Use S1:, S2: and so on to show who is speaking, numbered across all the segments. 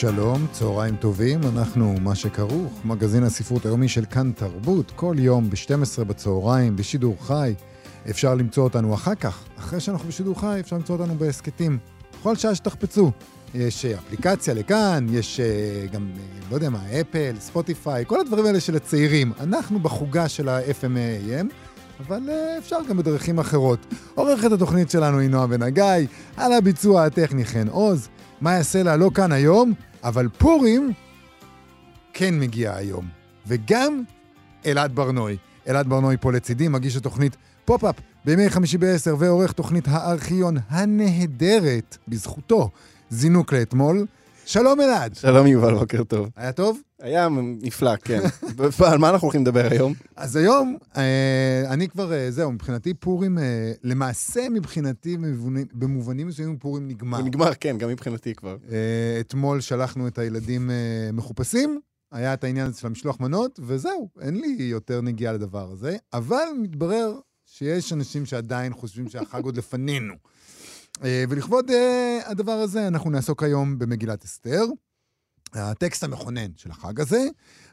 S1: שלום, צהריים טובים, אנחנו מה שכרוך, מגזין הספרות היומי של כאן תרבות, כל יום ב-12 בצהריים, בשידור חי. אפשר למצוא אותנו אחר כך, אחרי שאנחנו בשידור חי, אפשר למצוא אותנו בהסכתים. בכל שעה שתחפצו. יש אה, אפליקציה לכאן, יש אה, גם, אה, לא יודע מה, אפל, ספוטיפיי, כל הדברים האלה של הצעירים. אנחנו בחוגה של ה-FMAM. אבל אפשר גם בדרכים אחרות. עורכת התוכנית שלנו היא נועה בן הגיא, על הביצוע הטכני חן עוז. מה יעשה לה לא כאן היום, אבל פורים כן מגיע היום. וגם אלעד ברנוי. אלעד ברנוי פה לצידי, מגיש התוכנית פופ-אפ בימי חמישי בעשר, ועורך תוכנית הארכיון הנהדרת, בזכותו, זינוק לאתמול. שלום אלעד.
S2: שלום יובל, בוקר טוב.
S1: היה טוב?
S2: היה נפלא, כן. על מה אנחנו הולכים לדבר היום?
S1: אז היום, אה, אני כבר, אה, זהו, מבחינתי פורים, אה, למעשה מבחינתי במובנים מסוימים פורים נגמר.
S2: נגמר, כן, גם מבחינתי כבר.
S1: אתמול שלחנו את הילדים מחופשים, היה את העניין הזה של המשלוח מנות, וזהו, אין לי יותר נגיעה לדבר הזה, אבל מתברר שיש אנשים שעדיין חושבים שהחג עוד לפנינו. ולכבוד הדבר הזה, אנחנו נעסוק היום במגילת אסתר. הטקסט המכונן של החג הזה,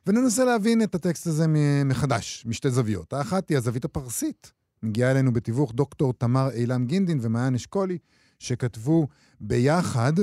S1: וננסה להבין את הטקסט הזה מחדש, משתי זוויות. האחת היא הזווית הפרסית. מגיעה אלינו בתיווך דוקטור תמר אילם גינדין ומעיין אשכולי, שכתבו ביחד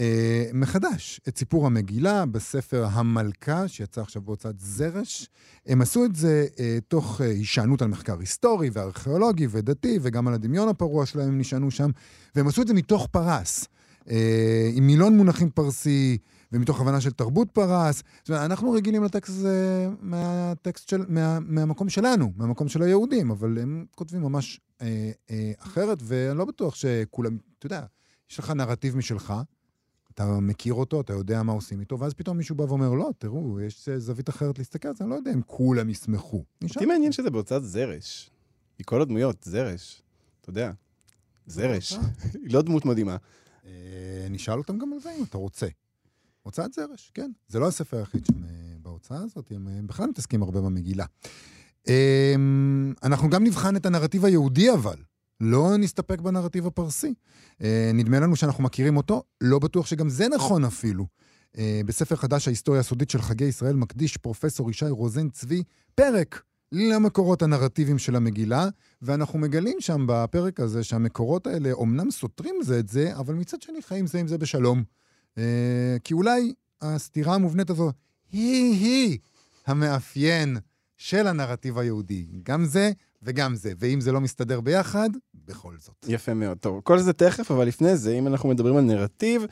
S1: אה, מחדש את סיפור המגילה בספר המלכה, שיצא עכשיו בהוצאת זרש. הם עשו את זה אה, תוך אה, הישענות על מחקר היסטורי וארכיאולוגי ודתי, וגם על הדמיון הפרוע שלהם הם נשענו שם, והם עשו את זה מתוך פרס, אה, עם מילון מונחים פרסי, ומתוך הבנה של תרבות פרס. זאת אומרת, אנחנו רגילים לטקסט הזה מהטקסט של, מה, מהמקום שלנו, מהמקום של היהודים, אבל הם כותבים ממש אה, אה, אחרת, ואני לא בטוח שכולם, אתה יודע, יש לך נרטיב משלך, אתה מכיר אותו, אתה יודע מה עושים איתו, ואז פתאום מישהו בא ואומר, לא, תראו, יש זווית אחרת להסתכל על זה, אני לא יודע אם כולם ישמחו.
S2: אותי מעניין שזה בהוצאת זרש. מכל הדמויות, זרש. אתה יודע, זרש. היא לא דמות מדהימה.
S1: אה, נשאל אותם גם על זה אם אתה רוצה. הוצאת זרש, כן. זה לא הספר היחיד שם אה, בהוצאה הזאת, הם, הם בכלל מתעסקים הרבה במגילה. אמ, אנחנו גם נבחן את הנרטיב היהודי אבל. לא נסתפק בנרטיב הפרסי. אה, נדמה לנו שאנחנו מכירים אותו, לא בטוח שגם זה נכון אפילו. אה, בספר חדש, ההיסטוריה הסודית של חגי ישראל, מקדיש פרופסור ישי רוזן צבי פרק למקורות הנרטיביים של המגילה, ואנחנו מגלים שם בפרק הזה שהמקורות האלה אומנם סותרים זה את זה, אבל מצד שני חיים זה עם זה בשלום. אה, כי אולי הסתירה המובנית הזו היא-היא המאפיין של הנרטיב היהודי. גם זה וגם זה. ואם זה לא מסתדר ביחד, בכל זאת.
S2: יפה מאוד. טוב, כל זה תכף, אבל לפני זה, אם אנחנו מדברים על נרטיב,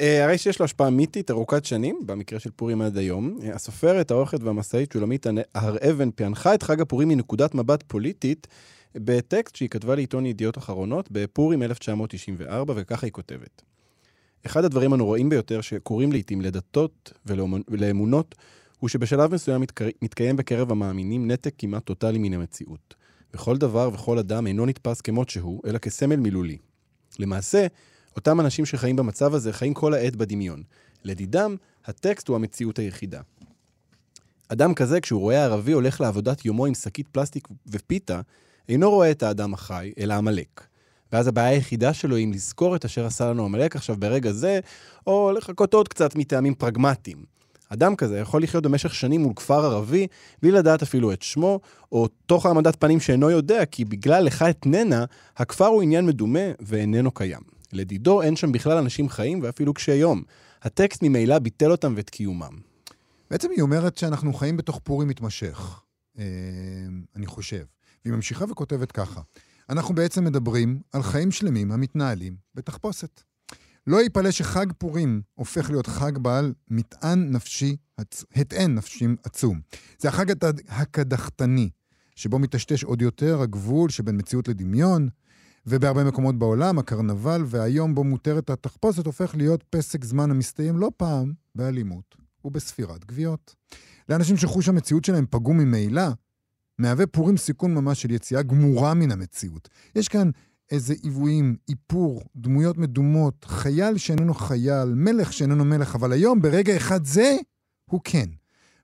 S2: אה, הרי שיש לו השפעה מיתית ארוכת שנים, במקרה של פורים עד היום. אה, הסופרת, העורכת והמסאית שולמית הר אבן פענחה את חג הפורים מנקודת מבט פוליטית. בטקסט שהיא כתבה לעיתון ידיעות אחרונות בפורים 1994, וככה היא כותבת. אחד הדברים הנוראים ביותר שקורים לעיתים לדתות ולאמונות, הוא שבשלב מסוים מתקיים בקרב המאמינים נתק כמעט טוטאלי מן המציאות. וכל דבר וכל אדם אינו נתפס כמות שהוא, אלא כסמל מילולי. למעשה, אותם אנשים שחיים במצב הזה חיים כל העת בדמיון. לדידם, הטקסט הוא המציאות היחידה. אדם כזה, כשהוא רואה ערבי הולך לעבודת יומו עם שקית פלסטיק ופיתה, אינו רואה את האדם החי, אלא עמלק. ואז הבעיה היחידה שלו היא אם לזכור את אשר עשה לנו עמלק עכשיו ברגע זה, או לחכות עוד קצת מטעמים פרגמטיים. אדם כזה יכול לחיות במשך שנים מול כפר ערבי, בלי לדעת אפילו את שמו, או תוך העמדת פנים שאינו יודע, כי בגלל לך אתננה, הכפר הוא עניין מדומה ואיננו קיים. לדידו אין שם בכלל אנשים חיים ואפילו קשי יום. הטקסט ממילא ביטל אותם ואת קיומם.
S1: בעצם היא אומרת שאנחנו חיים בתוך פורים מתמשך, אה, אני חושב. והיא ממשיכה וכותבת ככה: אנחנו בעצם מדברים על חיים שלמים המתנהלים בתחפושת. לא ייפלא שחג פורים הופך להיות חג בעל מטען נפשי, הטען נפשי עצום. זה החג הקדחתני, שבו מטשטש עוד יותר הגבול שבין מציאות לדמיון, ובהרבה מקומות בעולם, הקרנבל והיום בו מותרת התחפושת הופך להיות פסק זמן המסתיים לא פעם באלימות ובספירת גוויות. לאנשים שחוש המציאות שלהם פגום ממילא, מהווה פורים סיכון ממש של יציאה גמורה מן המציאות. יש כאן איזה עיוויים, איפור, דמויות מדומות, חייל שאיננו חייל, מלך שאיננו מלך, אבל היום, ברגע אחד זה, הוא כן.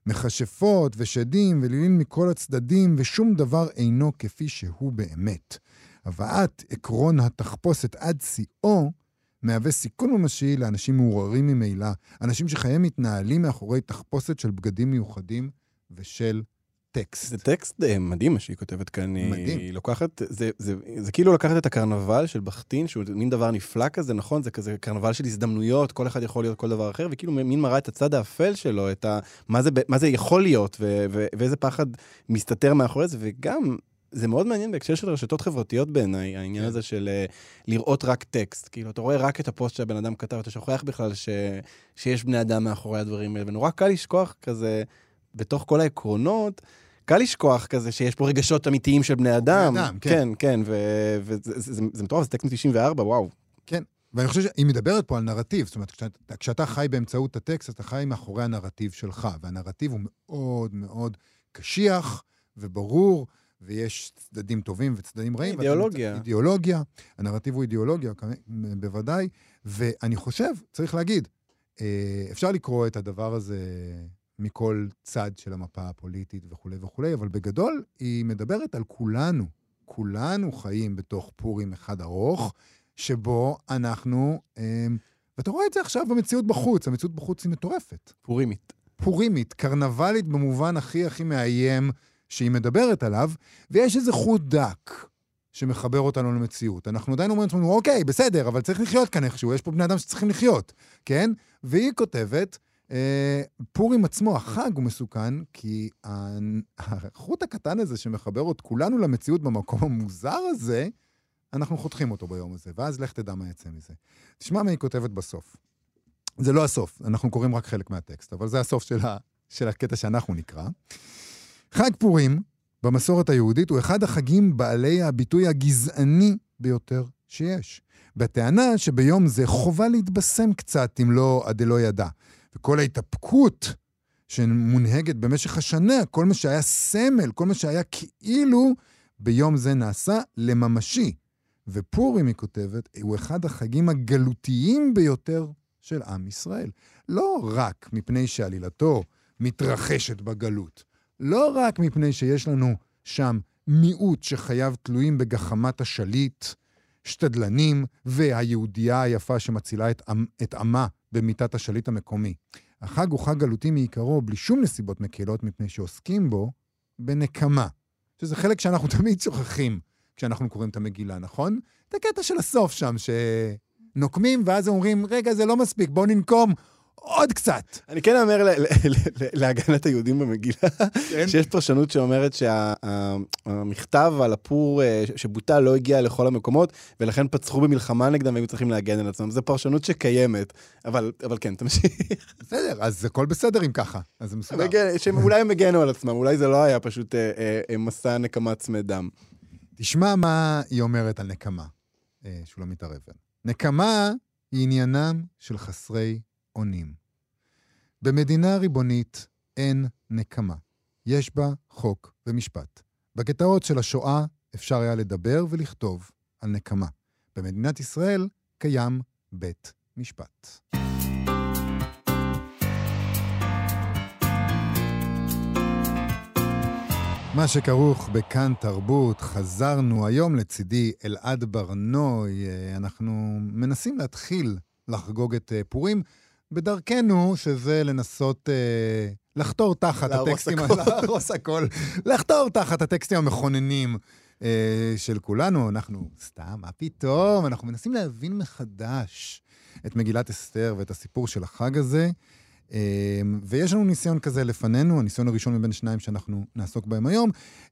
S1: מכשפות ושדים ולילים מכל הצדדים, ושום דבר אינו כפי שהוא באמת. הבאת עקרון התחפושת עד שיאו מהווה סיכון ממשי לאנשים מעורערים ממילא, אנשים שחייהם מתנהלים מאחורי תחפושת של בגדים מיוחדים ושל טקסט.
S2: זה טקסט אה, מדהים מה שהיא כותבת כאן.
S1: מדהים.
S2: היא לוקחת, זה, זה, זה כאילו לקחת את הקרנבל של בחטין, שהוא מין דבר נפלא כזה, נכון? זה כזה קרנבל של הזדמנויות, כל אחד יכול להיות כל דבר אחר, וכאילו מין מראה את הצד האפל שלו, את ה, מה, זה, מה זה יכול להיות, ו, ו, ואיזה פחד מסתתר מאחורי זה, וגם... זה מאוד מעניין בהקשר של רשתות חברתיות בעיניי, העניין
S1: כן.
S2: הזה של אה, לראות רק טקסט. כאילו, אתה רואה רק את הפוסט שהבן אדם כתב, אתה שוכח בכלל ש, שיש בני אדם מאחורי הדברים האלה, ונורא קל לשכוח כזה, בתוך כל העקרונות, קל לשכוח כזה שיש פה רגשות אמיתיים של בני אדם.
S1: אדם, כן.
S2: כן, כן, וזה זה- זה- זה מטורף, זה טקסט מ-94, וואו.
S1: ואני חושב שהיא מדברת פה על נרטיב, זאת אומרת, כשאתה, כשאתה חי באמצעות הטקסט, אתה חי מאחורי הנרטיב שלך, והנרטיב הוא מאוד מאוד קשיח וברור, ויש צדדים טובים וצדדים רעים.
S2: אידיאולוגיה.
S1: נמצא- אידיאולוגיה, הנרטיב הוא אידיאולוגיה, בוודאי, ואני חושב, צריך להגיד, אה, אפשר לקרוא את הדבר הזה מכל צד של המפה הפוליטית וכולי וכולי, אבל בגדול היא מדברת על כולנו. כולנו חיים בתוך פורים אחד ארוך, שבו אנחנו, אה, ואתה רואה את זה עכשיו במציאות בחוץ, המציאות בחוץ היא מטורפת.
S2: פורימית.
S1: פורימית, קרנבלית במובן הכי הכי מאיים שהיא מדברת עליו, ויש איזה חוט דק שמחבר אותנו למציאות. אנחנו עדיין אומרים לעצמנו, אוקיי, בסדר, אבל צריך לחיות כאן איכשהו, יש פה בני אדם שצריכים לחיות, כן? והיא כותבת, פורים עצמו, החג הוא מסוכן, כי החוט הקטן הזה שמחבר את כולנו למציאות במקום המוזר הזה, אנחנו חותכים אותו ביום הזה, ואז לך תדע מה יצא מזה. תשמע מה היא כותבת בסוף. זה לא הסוף, אנחנו קוראים רק חלק מהטקסט, אבל זה הסוף של, ה, של הקטע שאנחנו נקרא. חג פורים, במסורת היהודית, הוא אחד החגים בעלי הביטוי הגזעני ביותר שיש. בטענה שביום זה חובה להתבשם קצת, אם לא עד דלא ידע. וכל ההתאפקות שמונהגת במשך השנה, כל מה שהיה סמל, כל מה שהיה כאילו, ביום זה נעשה לממשי. ופורים, היא כותבת, הוא אחד החגים הגלותיים ביותר של עם ישראל. לא רק מפני שעלילתו מתרחשת בגלות, לא רק מפני שיש לנו שם מיעוט שחייו תלויים בגחמת השליט, שתדלנים והיהודייה היפה שמצילה את, עם, את עמה במיטת השליט המקומי. החג הוא חג גלותי מעיקרו, בלי שום נסיבות מקלות, מפני שעוסקים בו בנקמה. שזה חלק שאנחנו תמיד שוכחים כשאנחנו קוראים את המגילה, נכון? את הקטע של הסוף שם, שנוקמים, ואז אומרים, רגע, זה לא מספיק, בואו ננקום עוד קצת.
S2: אני כן אומר להגנת היהודים במגילה,
S1: כן?
S2: שיש פרשנות שאומרת שהמכתב על הפור אה, שבוטל לא הגיע לכל המקומות, ולכן פצחו במלחמה נגדם והיו צריכים להגן על עצמם. זו פרשנות שקיימת, אבל אבל כן, תמשיך.
S1: בסדר, אז הכל בסדר אם ככה, אז זה מסודר.
S2: מגן- שאולי הם הגנו על עצמם, אולי זה לא היה פשוט אה, אה, מסע נקמה צמא דם.
S1: תשמע מה היא אומרת על נקמה, אה, שולמית הר אבן. נקמה היא עניינם של חסרי אונים. במדינה ריבונית אין נקמה. יש בה חוק ומשפט. בגטאות של השואה אפשר היה לדבר ולכתוב על נקמה. במדינת ישראל קיים בית משפט. מה שכרוך בכאן תרבות, חזרנו היום לצידי אלעד ברנוי. אה, אנחנו מנסים להתחיל לחגוג את אה, פורים בדרכנו, שזה לנסות אה, לחתור תחת הטקסטים,
S2: הכל.
S1: להרוס הכל, לחתור תחת הטקסטים המכוננים אה, של כולנו. אנחנו, סתם, מה פתאום? אנחנו מנסים להבין מחדש את מגילת אסתר ואת הסיפור של החג הזה. אמ, ויש לנו ניסיון כזה לפנינו, הניסיון הראשון מבין שניים שאנחנו נעסוק בהם היום.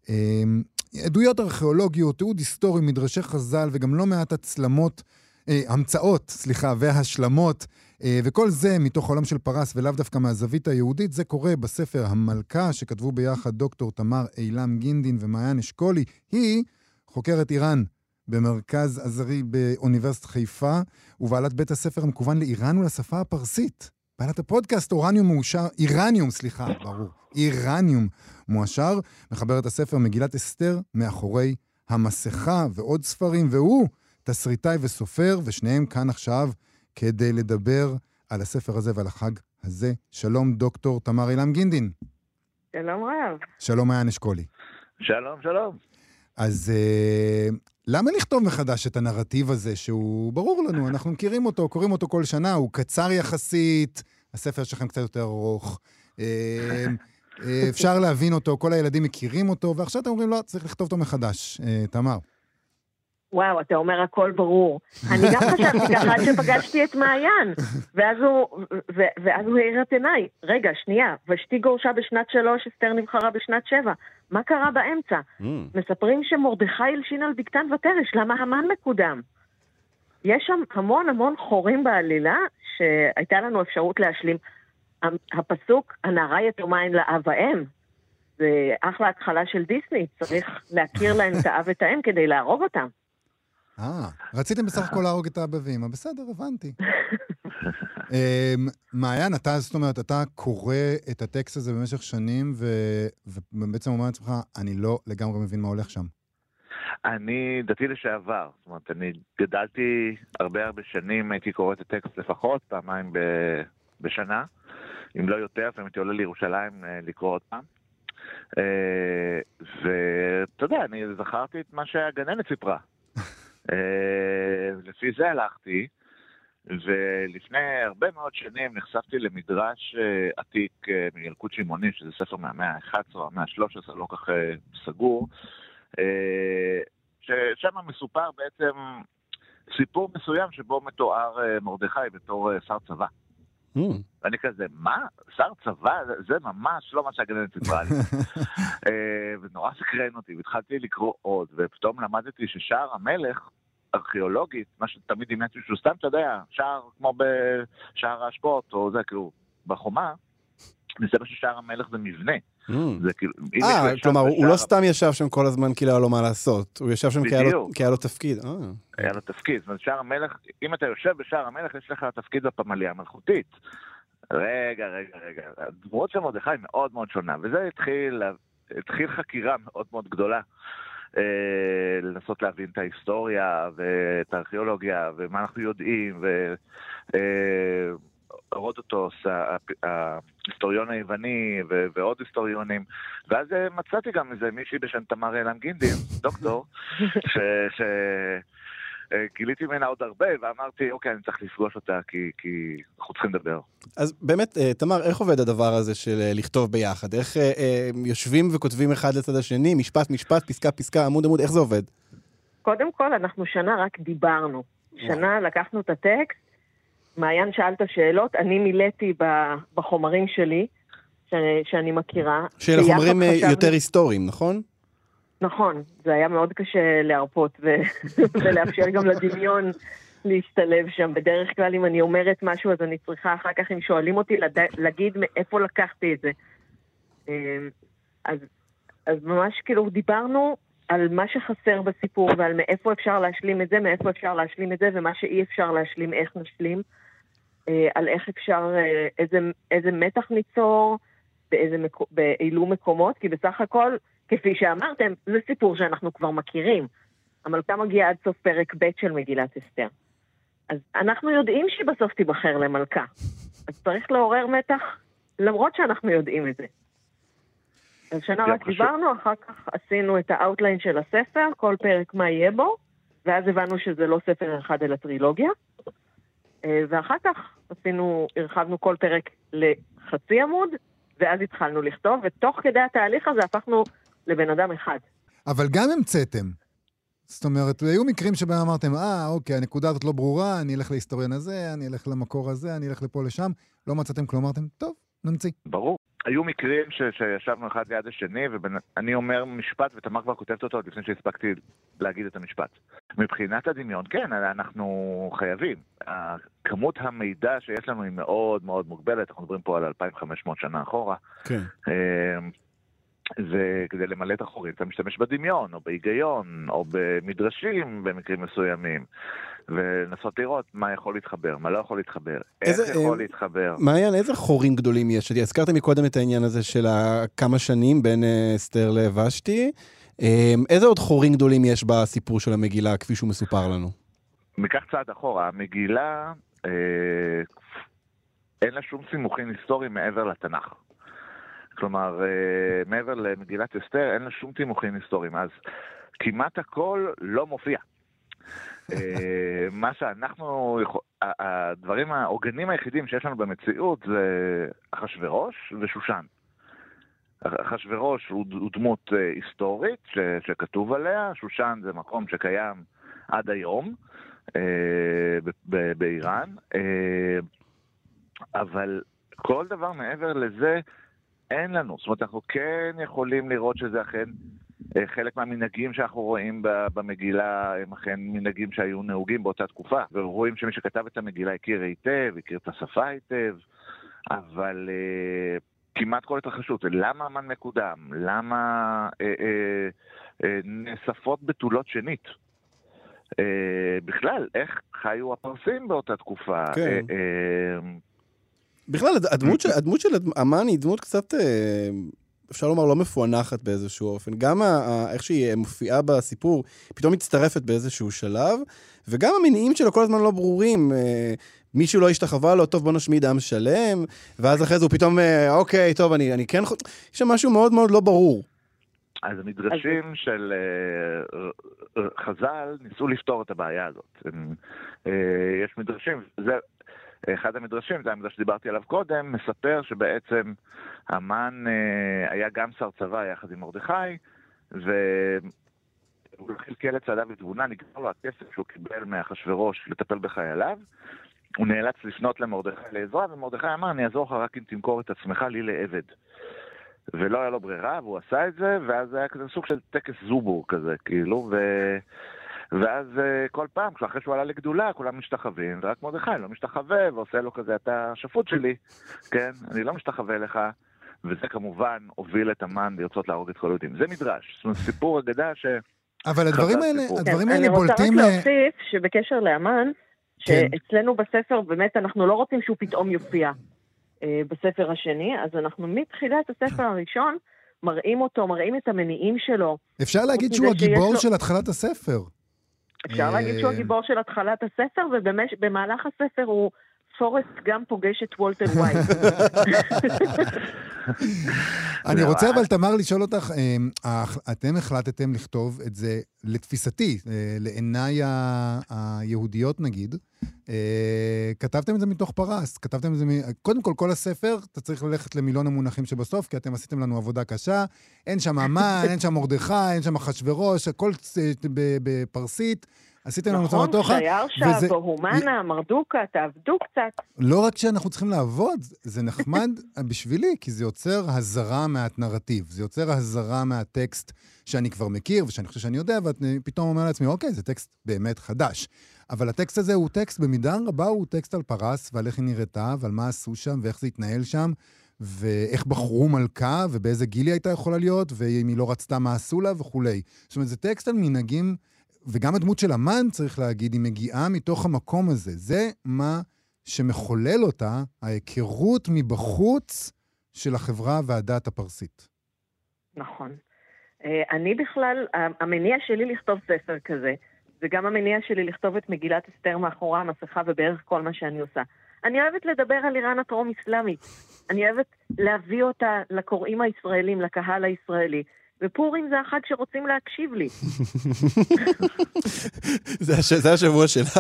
S1: אמ, עדויות ארכיאולוגיות, תיעוד היסטורי, מדרשי חז"ל וגם לא מעט הצלמות, אה, המצאות, סליחה, והשלמות, אה, וכל זה מתוך העולם של פרס ולאו דווקא מהזווית היהודית. זה קורה בספר המלכה שכתבו ביחד דוקטור תמר אילם גינדין ומעיין אשכולי. היא חוקרת איראן במרכז עזרי באוניברסיטת חיפה, ובעלת בית הספר המקוון לאיראן ולשפה הפרסית. בעלת הפודקאסט אורניום מאושר, איראניום, סליחה, ברור, איראניום מואשר, מחברת הספר מגילת אסתר מאחורי המסכה ועוד ספרים, והוא תסריטאי וסופר, ושניהם כאן עכשיו כדי לדבר על הספר הזה ועל החג הזה. שלום, דוקטור תמר אילם גינדין.
S3: שלום רב.
S1: שלום, מעיין אשכולי.
S4: שלום, שלום.
S1: אז uh, למה לכתוב מחדש את הנרטיב הזה, שהוא ברור לנו, אנחנו מכירים אותו, קוראים אותו כל שנה, הוא קצר יחסית, הספר שלכם קצת יותר ארוך. Uh, uh, אפשר להבין אותו, כל הילדים מכירים אותו, ועכשיו אתם אומרים, לא, צריך לכתוב אותו מחדש. Uh, תמר.
S3: וואו, אתה אומר הכל ברור. אני גם חשבתי ככה עד שפגשתי את מעיין. ואז הוא, ו- ואז הוא האיר את עיניי. רגע, שנייה, ושתי גורשה בשנת שלוש, אסתר נבחרה בשנת שבע. מה קרה באמצע?
S2: Mm.
S3: מספרים שמרדכי הלשין על בקתן ותרש, למה המן מקודם? יש שם המון המון חורים בעלילה שהייתה לנו אפשרות להשלים. הפסוק, הנערה יתומה אין לאב האם, זה אחלה התחלה של דיסני, צריך להכיר להם את האב ואת האם כדי להרוג אותם.
S1: אה, רציתם בסך הכל להרוג את האבא ואמא, בסדר, הבנתי. אמ, מעיין, אתה, זאת אומרת, אתה קורא את הטקסט הזה במשך שנים, ו- ובעצם אומר לעצמך, אני לא לגמרי מבין מה הולך שם.
S4: אני דתי לשעבר, זאת אומרת, אני גדלתי הרבה הרבה שנים, הייתי קורא את הטקסט לפחות פעמיים ב- בשנה, אם לא יותר, לפעמים הייתי עולה לירושלים אה, לקרוא עוד פעם. אה, ואתה יודע, אני זכרתי את מה שהגננת סיפרה. אה, לפי זה הלכתי, ולפני הרבה מאוד שנים נחשפתי למדרש אה, עתיק אה, מילקוט שמעוני, שזה ספר מהמאה ה-11 או המאה ה-13, לא כך סגור, ששם מסופר בעצם סיפור מסוים שבו מתואר מרדכי בתור שר צבא.
S2: Mm.
S4: ואני כזה, מה? שר צבא? זה- ממש לא מה שהגננת סיפרה לי. ונורא סקרן אותי, והתחלתי לקרוא עוד, ופתאום למדתי ששער המלך, ארכיאולוגית, מה שתמיד דמיינתי שהוא סתם, אתה יודע, שער כמו בשער האשפות, או זה, כאילו, בחומה, מסתבר ששער המלך זה מבנה.
S2: Mm.
S4: זה כאילו...
S2: אה,
S4: מישהו
S2: כלומר, הוא לא סתם ישב שם כל הזמן כי לא היה לו מה לעשות, הוא ישב שם כי היה לו-
S4: בדיוק.
S2: כי היה לו תפקיד. אה.
S4: היה לו תפקיד. זאת אומרת, שער המלך, אם אתה יושב בשער המלך, יש לך תפקיד בפמליה המלכותית. רגע, רגע, רגע. הדמות של מרדכי מאוד מאוד שונה, וזה התחיל, התחיל חקירה מאוד מאוד גדולה. אה, לנסות להבין את ההיסטוריה ואת הארכיאולוגיה ומה אנחנו יודעים, והרודוטוס, ההיסטוריון היווני ו- ועוד היסטוריונים, ואז אה, מצאתי גם איזה מישהי בשם תמר אילן גינדין, דוקטור, ש... ש... אה, גיליתי ממנה עוד הרבה, ואמרתי, אוקיי, אני צריך לפגוש אותה, כי, כי אנחנו צריכים לדבר.
S2: אז באמת, אה, תמר, איך עובד הדבר הזה של אה, לכתוב ביחד? איך אה, יושבים וכותבים אחד לצד השני, משפט, משפט, פסקה, פסקה, עמוד, עמוד, איך זה עובד?
S3: קודם כל, אנחנו שנה רק דיברנו. שנה לקחנו את הטקסט, מעיין שאל את השאלות, אני מילאתי ב- בחומרים שלי, שאני, שאני מכירה.
S2: שאלה חומרים
S3: חשבנו-
S2: יותר היסטוריים, נכון?
S3: נכון, זה היה מאוד קשה להרפות ו... ולאפשר גם לדמיון להשתלב שם. בדרך כלל אם אני אומרת משהו אז אני צריכה אחר כך, אם שואלים אותי, לד... להגיד מאיפה לקחתי את זה. אמ, אז, אז ממש כאילו דיברנו על מה שחסר בסיפור ועל מאיפה אפשר להשלים את זה, מאיפה אפשר להשלים את זה ומה שאי אפשר להשלים, איך נשלים. אה, על איך אפשר, אה, איזה, איזה מתח ניצור, באילו מקומות, כי בסך הכל, כפי שאמרתם, זה סיפור שאנחנו כבר מכירים. המלכה מגיעה עד סוף פרק ב' של מגילת אסתר. אז אנחנו יודעים שהיא בסוף תיבחר למלכה. אז צריך לעורר מתח, למרות שאנחנו יודעים את זה. אז שנה רק
S4: חשוב.
S3: דיברנו, אחר כך עשינו את ה outline של הספר, כל פרק מה יהיה בו, ואז הבנו שזה לא ספר אחד אלא טרילוגיה. אה, ואחר כך עשינו, הרחבנו כל פרק לחצי עמוד, ואז התחלנו לכתוב, ותוך כדי התהליך הזה הפכנו לבן אדם אחד.
S1: אבל גם המצאתם. זאת אומרת, היו מקרים שבהם אמרתם, אה, אוקיי, הנקודה הזאת לא ברורה, אני אלך להיסטוריון הזה, אני אלך למקור הזה, אני אלך לפה לשם. לא מצאתם כלום, אמרתם, טוב, נמציא.
S4: ברור. היו מקרים ש, שישבנו אחד ליד השני, ואני אומר משפט, ותמר כבר כותבת אותו עוד לפני שהספקתי להגיד את המשפט. מבחינת הדמיון, כן, אנחנו חייבים. כמות המידע שיש לנו היא מאוד מאוד מוגבלת, אנחנו מדברים פה על 2,500 שנה אחורה.
S2: כן.
S4: אה, וכדי למלא את החורים אתה משתמש בדמיון, או בהיגיון, או במדרשים במקרים מסוימים, ולנסות לראות מה יכול להתחבר, מה לא יכול להתחבר, איך
S2: איזה,
S4: יכול
S2: אה,
S4: להתחבר.
S2: מעיין, איזה חורים גדולים יש? הזכרת מקודם את העניין הזה של הכמה שנים בין אה, אסתר לוושתי. אה, איזה עוד חורים גדולים יש בסיפור של המגילה, כפי שהוא מסופר לנו?
S4: ניקח צעד אחורה, המגילה, אה, אין לה שום סימוכין היסטוריים מעבר לתנ"ך. כלומר, אה, מעבר למגילת אסתר, אין לה שום סימוכין היסטוריים. אז כמעט הכל לא מופיע. אה, מה שאנחנו, הדברים, העוגנים היחידים שיש לנו במציאות זה אחשורוש ושושן. אחשורוש הוא דמות אה, היסטורית ש, שכתוב עליה, שושן זה מקום שקיים עד היום אה, באיראן, אה, אבל כל דבר מעבר לזה אין לנו. זאת אומרת, אנחנו כן יכולים לראות שזה אכן אה, חלק מהמנהגים שאנחנו רואים במגילה הם אכן מנהגים שהיו נהוגים באותה תקופה. ורואים שמי שכתב את המגילה הכיר היטב, הכיר את השפה היטב, אבל אה, כמעט כל התרחשות, למה המן מקודם? למה אה, אה, אה, נאספות בתולות שנית? אה, בכלל, איך חיו הפרסים באותה תקופה?
S2: כן.
S4: אה, אה,
S2: בכלל, הד- הדמות של, הדמות של אמן היא דמות קצת, אה, אפשר לומר, לא מפוענחת באיזשהו אופן. גם ה- ה- איך שהיא מופיעה בסיפור, פתאום מצטרפת באיזשהו שלב, וגם המניעים שלו כל הזמן לא ברורים. אה, מישהו לא השתחווה לו, טוב, בוא נשמיד עם שלם, ואז אחרי זה הוא פתאום, אה, אוקיי, טוב, אני, אני כן... חו- יש שם משהו מאוד מאוד לא ברור.
S4: אז המדרשים של אה, ר- ר- חז"ל ניסו לפתור את הבעיה הזאת. הם, אה, יש מדרשים, זה, אחד המדרשים, זה המדרש שדיברתי עליו קודם, מספר שבעצם המן אה, היה גם שר צבא יחד עם מרדכי, והוא חלקל את צעדיו בתבונה, נגמר לו הכסף שהוא קיבל מאחשוורוש לטפל בחייליו. הוא נאלץ לפנות למרדכי לעזרה, ומרדכי אמר, אני אעזור לך רק אם תמכור את עצמך לי לעבד. ולא היה לו ברירה, והוא עשה את זה, ואז היה כזה סוג של טקס זובור כזה, כאילו, ו... ואז אה, כל פעם, אחרי שהוא עלה לגדולה, כולם משתחווים, ורק מרדכי לא משתחווה, ועושה לו כזה, אתה השפוט שלי, כן, אני לא משתחווה לך, וזה כמובן הוביל את המן לרצות להרוג את כל היהודים. זה מדרש, זאת אומרת, סיפור אגדה ש...
S1: אבל הדברים
S4: חז"ל
S1: האלה,
S4: סיפור.
S1: הדברים
S3: כן,
S1: האלה
S3: אני רוצה רק
S1: בולטים... אה,
S3: להוסיף שבקשר לאמן,
S1: כן.
S3: שאצלנו בספר באמת אנחנו לא רוצים שהוא פתאום יופיע אה, בספר השני, אז אנחנו מתחילת הספר הראשון מראים אותו, מראים את המניעים שלו.
S1: אפשר להגיד שהוא הגיבור
S3: לו-
S1: של התחלת הספר.
S3: אפשר
S1: אה,
S3: להגיד שהוא הגיבור של התחלת הספר, ובמהלך הספר הוא פורסט גם פוגש את וולטר ווייט.
S1: אני רוצה. אבל, תמר, לשאול אותך, אה, אתם החלטתם לכתוב את זה, לתפיסתי, אה, לעיניי היהודיות נגיד, אה, כתבתם את זה מתוך פרס, כתבתם את זה, מ- קודם כל, כל הספר, אתה צריך ללכת למילון המונחים שבסוף, כי אתם עשיתם לנו עבודה קשה, אין שם המן, אין שם מרדכי, אין שם אחשוורוש, הכל בפרסית. עשיתם לנו
S3: נכון,
S1: סמטוחה,
S3: כשייר
S1: וזה-
S3: שב, הומנה, מרדוקה, תעבדו קצת.
S1: לא רק שאנחנו צריכים לעבוד, זה נחמד בשבילי, כי זה יוצר הזרה מהנרטיב, זה יוצר הזרה מהטקסט שאני כבר מכיר ושאני חושב שאני יודע, ואני פתאום אומר לעצמי, אוקיי, זה טקסט באמת חדש. אבל הטקסט הזה הוא טקסט, במידה רבה הוא טקסט על פרס, ועל איך היא נראתה, ועל מה עשו שם, ואיך זה התנהל שם, ואיך בחרו מלכה, ובאיזה גיל היא הייתה יכולה להיות, ואם היא לא רצתה, מה עשו לה וכולי. זאת אומרת, זה טקסט על מנהגים, וגם הדמות של המן, צריך להגיד, היא מגיעה מתוך המקום הזה. זה מה שמחולל אותה, ההיכרות מבחוץ של החברה והדת הפרסית.
S3: נכון. אה, אני בכלל, המניע שלי לכתוב ספר כזה, זה גם המניע שלי לכתוב את מגילת אסתר מאחורי המסכה ובערך כל מה שאני עושה. אני אוהבת לדבר על איראן הטרום-אסלאמית. אני אוהבת להביא אותה לקוראים הישראלים, לקהל הישראלי. ופורים זה החג שרוצים להקשיב לי.
S2: זה, הש... זה השבוע שלך.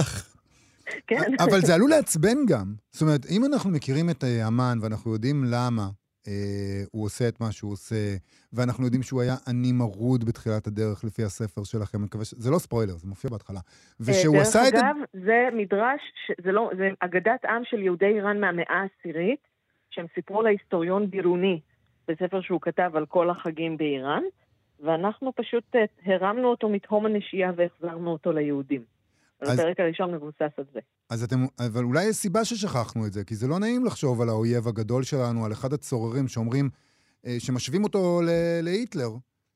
S3: כן.
S1: אבל זה עלול לעצבן גם. זאת אומרת, אם אנחנו מכירים את אה, המן ואנחנו יודעים למה אה, הוא עושה את מה שהוא עושה, ואנחנו יודעים שהוא היה עני מרוד בתחילת הדרך לפי הספר שלכם, אני מקווה ש... זה לא ספוילר, זה מופיע בהתחלה. ושהוא
S3: אה, דרך
S1: עשה את זה...
S3: אגב, זה מדרש, ש- זה לא, זה אגדת עם של יהודי איראן מהמאה העשירית, שהם סיפרו להיסטוריון בירוני בספר שהוא כתב על כל החגים באיראן, ואנחנו פשוט אה, הרמנו אותו מתהום הנשייה והחזרנו אותו ליהודים. אז הפרק הראשון מבוסס על זה.
S1: אז אתם, אבל אולי יש סיבה ששכחנו את זה, כי זה לא נעים לחשוב על האויב הגדול שלנו, על אחד הצוררים שאומרים, אה, שמשווים אותו להיטלר.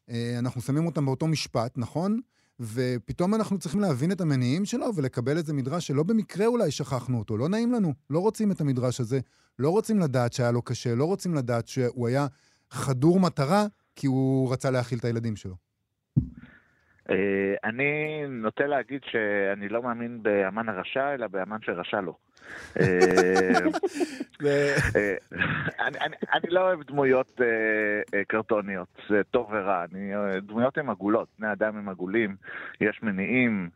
S1: אה, אנחנו שמים אותם באותו משפט, נכון? ופתאום אנחנו צריכים להבין את המניעים שלו ולקבל איזה מדרש שלא במקרה אולי שכחנו אותו, לא נעים לנו, לא רוצים את המדרש הזה, לא רוצים לדעת שהיה לו קשה, לא רוצים לדעת שהוא היה חדור מטרה כי הוא רצה להאכיל את הילדים שלו.
S4: אה, אני נוטה להגיד שאני לא מאמין באמן הרשע, אלא באמן שרשע לו. אה, אה, אני, לא אוהב דמויות קרטוניות, זה טוב ורע. דמויות הן עגולות, בני אדם הם עגולים, יש מניעים,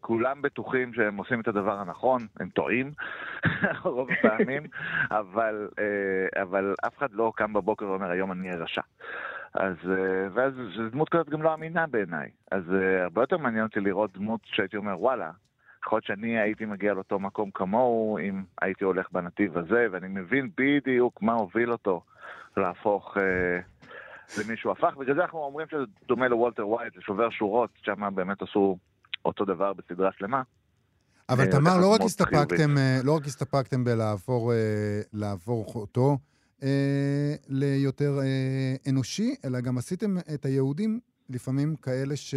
S4: כולם בטוחים שהם עושים את הדבר הנכון, הם טועים רוב הפעמים, אבל אף אחד לא קם בבוקר ואומר היום אני אהיה רשע. אז, אה, ואז זו דמות כזאת גם לא אמינה בעיניי. אז אה, הרבה יותר מעניין אותי לראות דמות שהייתי אומר, וואלה, יכול להיות שאני הייתי מגיע לאותו מקום כמוהו אם הייתי הולך בנתיב הזה, ואני מבין בדיוק מה הוביל אותו להפוך אה, למי שהוא הפך. בגלל זה אנחנו אומרים שזה דומה לוולטר ווייט, לשובר שורות, שם באמת עשו אותו דבר בסדרה שלמה.
S1: אבל
S4: אה,
S1: תמר,
S4: לקחת
S1: לא רק הסתפקתם, לא רק הסתפקתם בלעבור לעבור אותו אה, ליותר אה, אנושי, אלא גם עשיתם את היהודים לפעמים כאלה ש...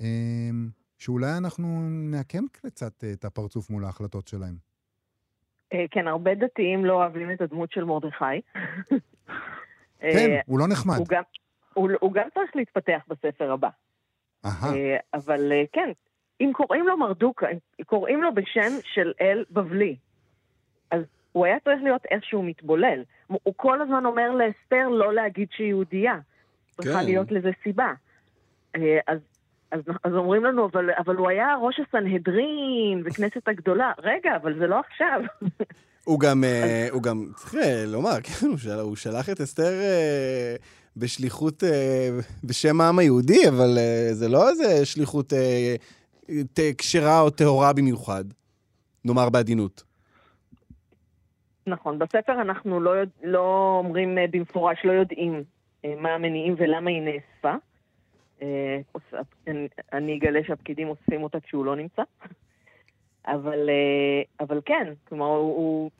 S1: אה, שאולי אנחנו נעקם קצת אה, את הפרצוף מול ההחלטות שלהם.
S3: אה, כן, הרבה דתיים לא אוהבים את הדמות של מרדכי. אה,
S1: כן, הוא לא נחמד.
S3: הוא גם- הוא הוא גם צריך להתפתח בספר הבא.
S1: אהה,
S3: אה, אבל אה, כן, אם קוראים לו מרדוק, קוראים לו בשם של אל בבלי, אז הוא היה צריך להיות איכשהו מתבולל. הוא כל הזמן אומר לאסתר לא להגיד שהיא יהודייה. צריכה
S2: כן.
S3: להיות לזה סיבה. אה, אז, אז, אז אומרים לנו, אבל, אבל הוא היה ראש הסנהדרין וכנסת הגדולה. רגע, אבל זה לא עכשיו.
S2: הוא גם, אה, הוא גם, צריך אה, לומר, כן, הוא של- הוא שלח את אסתר בשליחות בשם העם היהודי, אבל זה לא איזה שליחות כשרה או טהורה במיוחד, נאמר בעדינות.
S3: נכון, בספר אנחנו לא, יודע, לא אומרים אה, במפורש, לא יודעים אה, מה המניעים ולמה היא נאספה. אה, אני- אגלה שהפקידים אוספים אותה כשהוא לא נמצא. אבל, אבל כן, כלומר, הוא,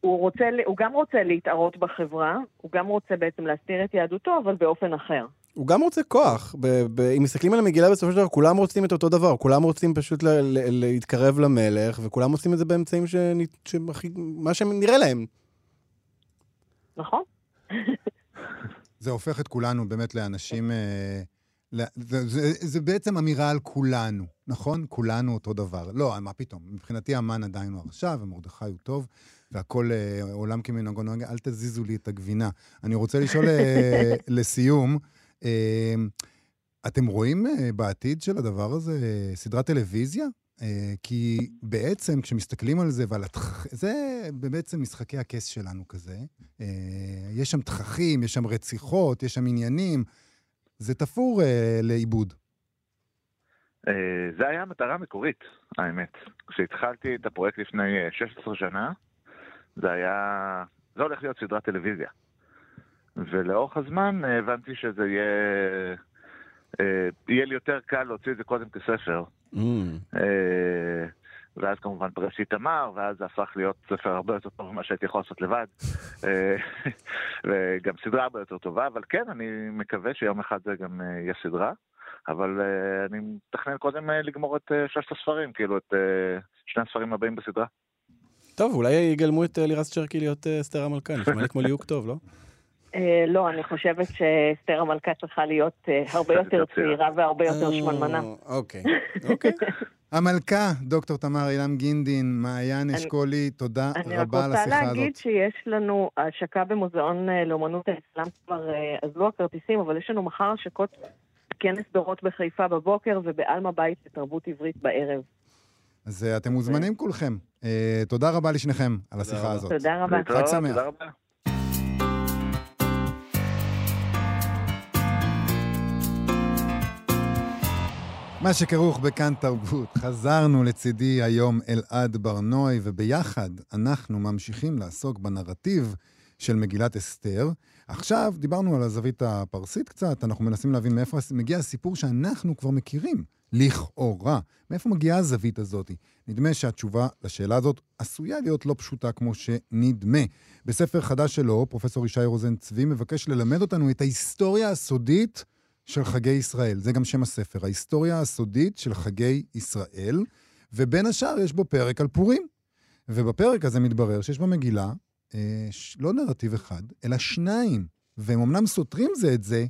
S3: הוא, רוצה, הוא גם רוצה להתערות בחברה, הוא גם רוצה בעצם להסתיר את יהדותו, אבל באופן אחר.
S2: הוא גם רוצה כוח. ב- ב- אם מסתכלים על המגילה בסופו של דבר, כולם רוצים את אותו דבר. כולם רוצים פשוט ל- ל- להתקרב למלך, וכולם עושים את זה באמצעים שנ- שהכי... מה שנראה להם.
S3: נכון?
S1: זה הופך את כולנו באמת לאנשים... אה, זה, זה, זה בעצם אמירה על כולנו, נכון? כולנו אותו דבר. לא, מה פתאום? מבחינתי המן עדיין הוא הרשע, ומרדכי הוא טוב, והכל אה, עולם כמנהגו נוהג, אל תזיזו לי את הגבינה. אני רוצה לשאול אה, לסיום, אתם רואים אה, בעתיד של הדבר הזה סדרת טלוויזיה? אה, כי בעצם כשמסתכלים על זה ועל התכ... זה בעצם משחקי הכס שלנו כזה. אה, יש שם תככים, יש שם רציחות, יש שם עניינים. זה תפור לאיבוד.
S4: זה היה המטרה המקורית, האמת. כשהתחלתי את הפרויקט לפני אה, 16 שנה, זה היה... זה הולך להיות סדרת טלוויזיה. ולאורך הזמן אה, הבנתי שזה יהיה... אה, יהיה לי יותר קל להוציא את זה קודם כספר.
S2: Mm.
S4: אה, ואז כמובן פגשתי את תמר, ואז זה הפך להיות ספר הרבה יותר טוב ממה שהייתי יכול לעשות לבד. וגם סדרה הרבה יותר טובה, אבל כן, אני מקווה שיום אחד זה גם יהיה סדרה. אבל uh, אני מתכנן קודם uh, לגמור את uh, שלושת הספרים, כאילו את uh, שני הספרים הבאים בסדרה.
S2: טוב, אולי יגלמו את לירז צ'רקי להיות אה, אסתר המלכה, נשמע לי כמו ליהוק טוב, לא?
S3: אה, לא, אני חושבת שאסתר המלכה צריכה להיות אה, הרבה יותר צעירה והרבה יותר שמנמנה.
S2: אוקיי, אוקיי.
S1: המלכה, דוקטור תמר אילם גינדין, מעיין
S3: אני-
S1: אשכולי, תודה
S3: אני רק
S1: רבה על
S3: רוצה
S1: השיחה
S3: להגיד
S1: הזאת.
S3: שיש לנו השקה במוזיאון אה, לאומנות האסלאם כבר אזלו הכרטיסים, אבל יש לנו מחר השקות כנס דורות בחיפה בבוקר ובעלמה בית לתרבות עברית בערב.
S1: אז אתם מוזמנים כולכם. תודה רבה לשניכם על השיחה. הזאת.
S3: תודה רבה.
S4: להתראות,
S1: שמח. מה שכרוך בכאן תרבות, חזרנו לצידי היום אלעד ברנועי, וביחד אנחנו ממשיכים לעסוק בנרטיב של מגילת אסתר. עכשיו, דיברנו על הזווית הפרסית קצת, אנחנו מנסים להבין מאיפה מגיע הסיפור שאנחנו כבר מכירים, לכאורה. מאיפה מגיעה הזווית הזאת? נדמה שהתשובה לשאלה הזאת עשויה להיות לא פשוטה כמו שנדמה. בספר חדש שלו, פרופ' ישי רוזן צבי מבקש ללמד אותנו את ההיסטוריה הסודית של חגי ישראל. זה גם שם הספר, ההיסטוריה הסודית של חגי ישראל, ובין השאר יש בו פרק על פורים. ובפרק הזה מתברר שיש במגילה אה, לא נרטיב אחד, אלא שניים. והם אמנם סותרים זה את זה,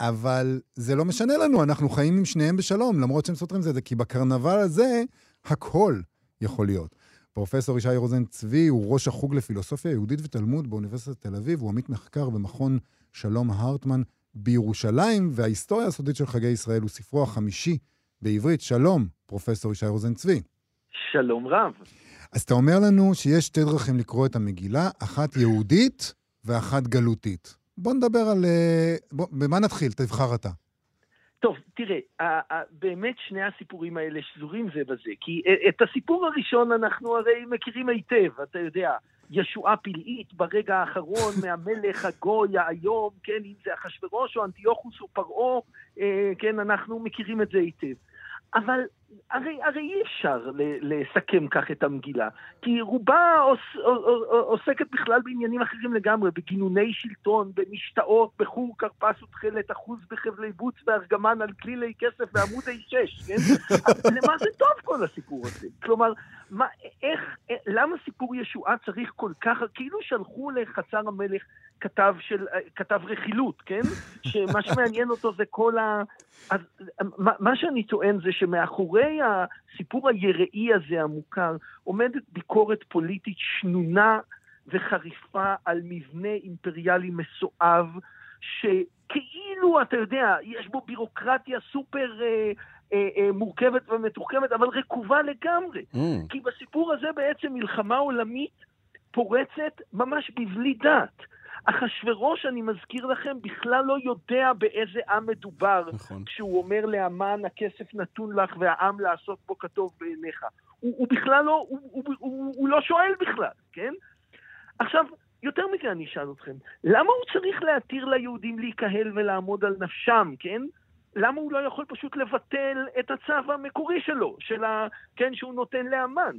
S1: אבל זה לא משנה לנו, אנחנו חיים עם שניהם בשלום, למרות שהם סותרים זה את זה, כי בקרנבל הזה הכל יכול להיות. פרופסור ישי רוזן צבי הוא ראש החוג לפילוסופיה יהודית ותלמוד באוניברסיטת תל אביב, הוא עמית מחקר במכון שלום הרטמן בירושלים, וההיסטוריה הסודית של חגי ישראל הוא ספרו החמישי בעברית. שלום, פרופסור ישי רוזן צבי.
S5: שלום רב.
S1: אז אתה אומר לנו שיש שתי דרכים לקרוא את המגילה, אחת יהודית ואחת גלותית. בוא נדבר על... אה, בוא, במה נתחיל? תבחר אתה.
S5: טוב, תראה, באמת שני הסיפורים האלה שזורים זה בזה, כי את הסיפור הראשון אנחנו הרי מכירים היטב, אתה יודע, ישועה פלאית ברגע האחרון מהמלך הגוי האיום, כן, אם זה אחשורוש או אנטיוכוס או פרעה, אה, כן, אנחנו מכירים את זה היטב. אבל הרי, הרי אי אפשר לסכם כך את המגילה, כי רובה עוס, עוסקת בכלל בעניינים אחרים לגמרי, בגינוני שלטון, במשתאות, בחור כרפס ותכלת, אחוז בחבלי בוץ וארגמן על כלילי כסף ועמודי שש, כן? למה זה טוב כל הסיפור הזה? כלומר, מה, איך, למה סיפור ישועה צריך כל כך, כאילו שלחו לחצר המלך כתב, של, כתב רכילות, כן? שמה שמעניין אותו זה כל ה... אז מה, מה שאני טוען זה שמאחורי הסיפור היראי הזה המוכר עומדת ביקורת פוליטית שנונה וחריפה על מבנה אימפריאלי מסואב, שכאילו, אתה יודע, יש בו בירוקרטיה סופר... אה, אה, אה, מורכבת ומתוחכמת, אבל רקובה לגמרי. Mm. כי בסיפור הזה בעצם מלחמה עולמית פורצת ממש בבלי דת. אחשורוש, אני מזכיר לכם, בכלל לא יודע באיזה עם מדובר, נכון. כשהוא אומר לאמן, הכסף נתון לך והעם לעשות בו כטוב בעיניך. הוא, הוא בכלל לא, הוא, הוא, הוא, הוא לא שואל בכלל, כן? עכשיו, יותר מכן אני אשאל אתכם, למה הוא צריך להתיר ליהודים להיקהל ולעמוד על נפשם, כן? למה הוא לא יכול פשוט לבטל את הצו המקורי שלו, של ה... כן, שהוא נותן לאמן?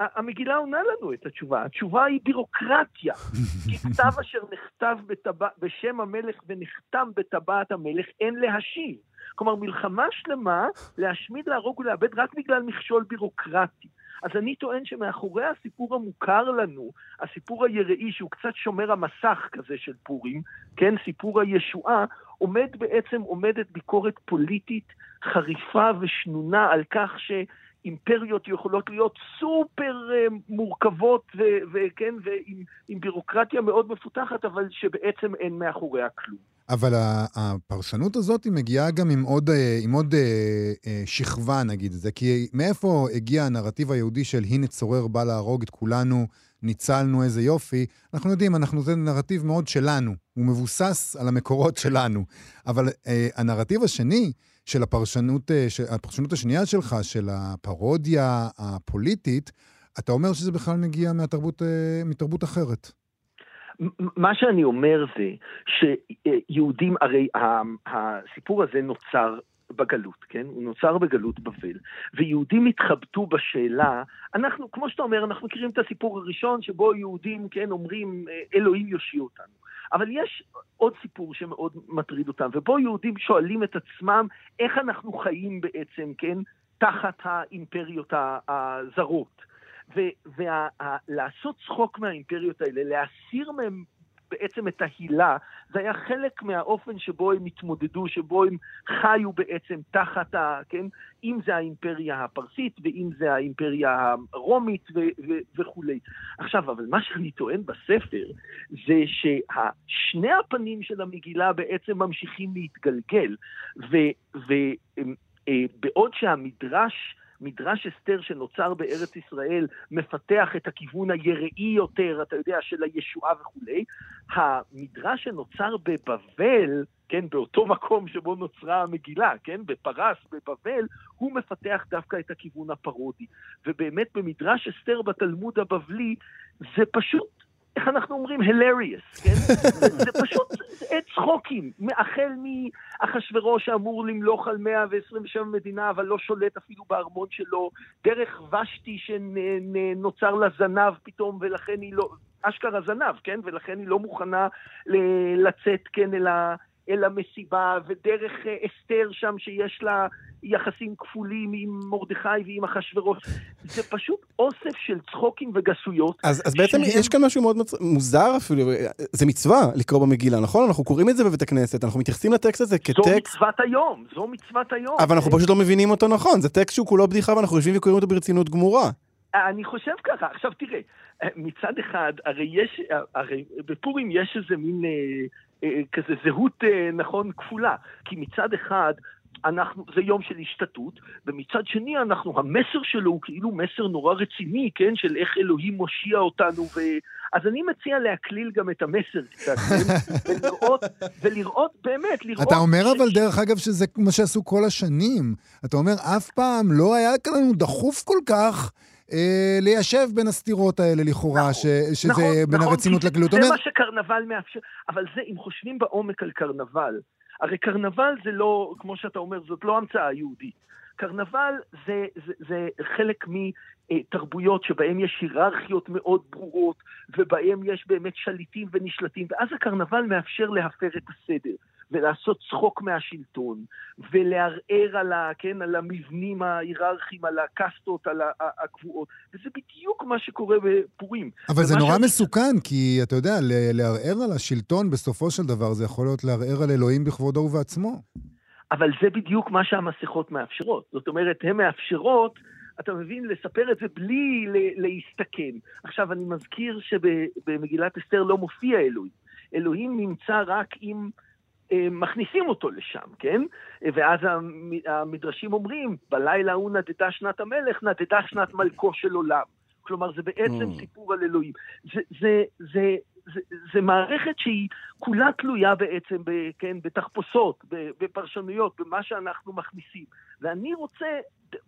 S5: המגילה עונה לנו את התשובה. התשובה היא בירוקרטיה. כי כתב אשר נכתב בטבע, בשם המלך ונחתם בטבעת המלך, אין להשיב. כלומר, מלחמה שלמה, להשמיד, להרוג ולאבד רק בגלל מכשול בירוקרטי. אז אני טוען שמאחורי הסיפור המוכר לנו, הסיפור היראי שהוא קצת שומר המסך כזה של פורים, כן, סיפור הישועה, עומד בעצם, עומדת ביקורת פוליטית חריפה ושנונה על כך ש... אימפריות יכולות להיות סופר uh, מורכבות וכן, ועם בירוקרטיה מאוד מפותחת, אבל שבעצם אין מאחוריה כלום.
S1: אבל הפרשנות הזאת היא מגיעה גם עם עוד, אה, עם עוד אה, אה, שכבה, נגיד את זה, כי מאיפה הגיע הנרטיב היהודי של הנה צורר בא להרוג את כולנו, ניצלנו, איזה יופי? אנחנו יודעים, אנחנו, זה נרטיב מאוד שלנו, הוא מבוסס על המקורות שלנו. אבל אה, הנרטיב השני, של הפרשנות, אה, הפרשנות השנייה שלך, של הפרודיה הפוליטית, אתה אומר שזה בכלל מגיע מהתרבות, אה, מתרבות אחרת.
S5: מה שאני אומר זה שיהודים, הרי הסיפור הזה נוצר בגלות, כן? הוא נוצר בגלות בבל, ויהודים התחבטו בשאלה, אנחנו, כמו שאתה אומר, אנחנו מכירים את הסיפור הראשון שבו יהודים, כן, אומרים, אה, אלוהים יושיע אותנו. אבל יש עוד סיפור שמאוד מטריד אותם, ובו יהודים שואלים את עצמם איך אנחנו חיים בעצם, כן, תחת האימפריות הזרות. ולעשות צחוק מהאימפריות האלה, להסיר מהם בעצם את ההילה, זה היה חלק מהאופן שבו הם התמודדו, שבו הם חיו בעצם תחת ה... כן? אם זה האימפריה הפרסית ואם זה האימפריה הרומית ו- ו- וכולי. עכשיו, אבל מה שאני טוען בספר זה ששני הפנים של המגילה בעצם ממשיכים להתגלגל, ובעוד ו- אה, שהמדרש מדרש אסתר שנוצר בארץ ישראל מפתח את הכיוון היראי יותר, אתה יודע, של הישועה וכולי. המדרש שנוצר בבבל, כן, באותו מקום שבו נוצרה המגילה, כן, בפרס, בבבל, הוא מפתח דווקא את הכיוון הפרודי. ובאמת במדרש אסתר בתלמוד הבבלי, זה פשוט איך אנחנו אומרים? hilarious, כן? זה, זה פשוט זה צחוקים. החל מאחשוורוש שאמור למלוך על 127 מדינה, אבל לא שולט אפילו בארמון שלו, דרך ושתי שנוצר לה זנב פתאום, ולכן היא לא... אשכרה זנב, כן? ולכן היא לא מוכנה לצאת, כן, אל ה... אל המסיבה, ודרך אה, אסתר שם שיש לה יחסים כפולים עם מרדכי ועם אחשוורוש. זה פשוט אוסף של צחוקים וגסויות.
S2: אז, אז בעצם שהם... יש כאן משהו מאוד מצ... מוזר אפילו, זה מצווה לקרוא במגילה, נכון? אנחנו קוראים את זה בבית הכנסת, אנחנו מתייחסים לטקסט הזה כטקסט...
S5: זו מצוות היום, זו מצוות היום.
S2: אבל אנחנו פשוט לא מבינים אותו נכון, זה טקסט שהוא כולו בדיחה ואנחנו יושבים וקוראים אותו ברצינות גמורה.
S5: אני חושב ככה. עכשיו תראה, מצד אחד, הרי יש, הרי בפורים יש איזה מין... אה, אה, כזה זהות, אה, נכון, כפולה. כי מצד אחד, אנחנו, זה יום של השתתות, ומצד שני אנחנו, המסר שלו הוא כאילו מסר נורא רציני, כן? של איך אלוהים מושיע אותנו, ו... אז אני מציע להקליל גם את המסר קצת, כן? ולראות, ולראות, באמת, לראות...
S1: אתה אומר ש... אבל, דרך אגב, שזה מה שעשו כל השנים. אתה אומר, אף פעם לא היה לנו דחוף כל כך אה, ליישב בין הסתירות האלה לכאורה, נכון, ש, שזה נכון, בין נכון, הרצינות לגלות.
S5: זה אומר... מה שקרנבל מאפשר, אבל זה, אם חושבים בעומק על קרנבל, הרי קרנבל זה לא, כמו שאתה אומר, זאת לא המצאה יהודית. קרנבל זה, זה, זה חלק מתרבויות שבהן יש היררכיות מאוד ברורות, ובהן יש באמת שליטים ונשלטים, ואז הקרנבל מאפשר להפר את הסדר. ולעשות צחוק מהשלטון, ולערער על, ה, כן, על המבנים ההיררכיים, על הקסטות, על הקבועות. וזה בדיוק מה שקורה בפורים.
S1: אבל זה נורא ש... מסוכן, כי אתה יודע, לערער על השלטון בסופו של דבר, זה יכול להיות לערער על אלוהים בכבודו ובעצמו.
S5: אבל זה בדיוק מה שהמסכות מאפשרות. זאת אומרת, הן מאפשרות... אתה מבין, לספר את זה בלי להסתכן. עכשיו, אני מזכיר שבמגילת אסתר לא מופיע אלוהים. אלוהים נמצא רק עם מכניסים אותו לשם, כן? ואז המדרשים אומרים, בלילה ההוא נדדה שנת המלך, נדדה שנת מלכו של עולם. כלומר, זה בעצם mm. סיפור על אלוהים. זה, זה, זה, זה, זה מערכת שהיא כולה תלויה בעצם, ב, כן, בתחפושות, בפרשנויות, במה שאנחנו מכניסים. ואני רוצה,